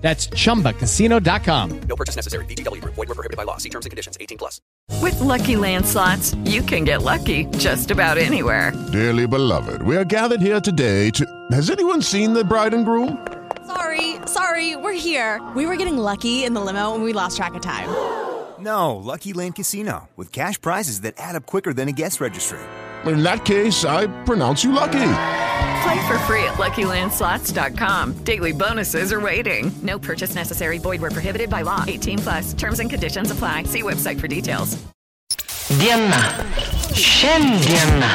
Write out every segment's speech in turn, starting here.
That's chumbacasino.com. No purchase necessary. VGW Group. Void were prohibited by law. See terms and conditions. 18 plus. With Lucky Land slots, you can get lucky just about anywhere. Dearly beloved, we are gathered here today to. Has anyone seen the bride and groom? Sorry, sorry, we're here. We were getting lucky in the limo and we lost track of time. No, Lucky Land Casino, with cash prizes that add up quicker than a guest registry. In that case, I pronounce you lucky. Play for free at LuckyLandSlots.com. Daily bonuses are waiting. No purchase necessary. Void where prohibited by law. 18 plus. Terms and conditions apply. See website for details. Diena. Šiandiena.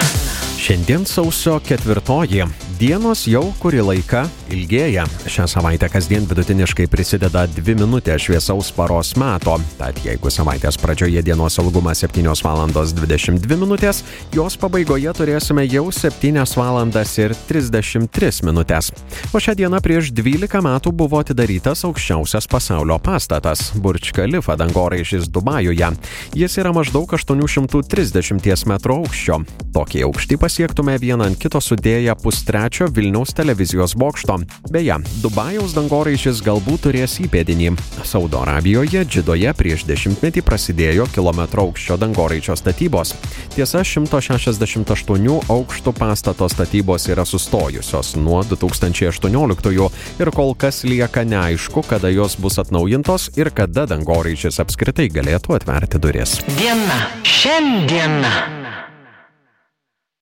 Šiandien sausio ketvirtoji. Dienos jau kurį laiką ilgėja. Šią savaitę kasdien vidutiniškai prisideda 2 minutės šviesaus paros meto. Tad jeigu savaitės pradžioje dienos ilgumas 7 val. 22 minutės, jos pabaigoje turėsime jau 7 val. ir 33 minutės. O šią dieną prieš 12 metų buvo atidarytas aukščiausias pasaulio pastatas - Burj Khalifa dangoraižis Dubajuje. Jis yra maždaug 830 m aukščio. Tokį aukštį pasiektume vieną ant kito sudėję pustrečio Vilniaus televizijos bokšto. Beje, Dubajaus dangoraižis galbūt turės įpėdinį. Saudo Arabijoje, Džidoje prieš dešimtmetį prasidėjo kilometro aukščio dangoraižio statybos. Tiesa, 168 aukštų pastato statybos yra sustojusios nuo 2018 ir kol kas lieka neaišku, kada jos bus atnaujintos ir kada dangoraižis apskritai galėtų atverti duris. Diena. Šiandiena.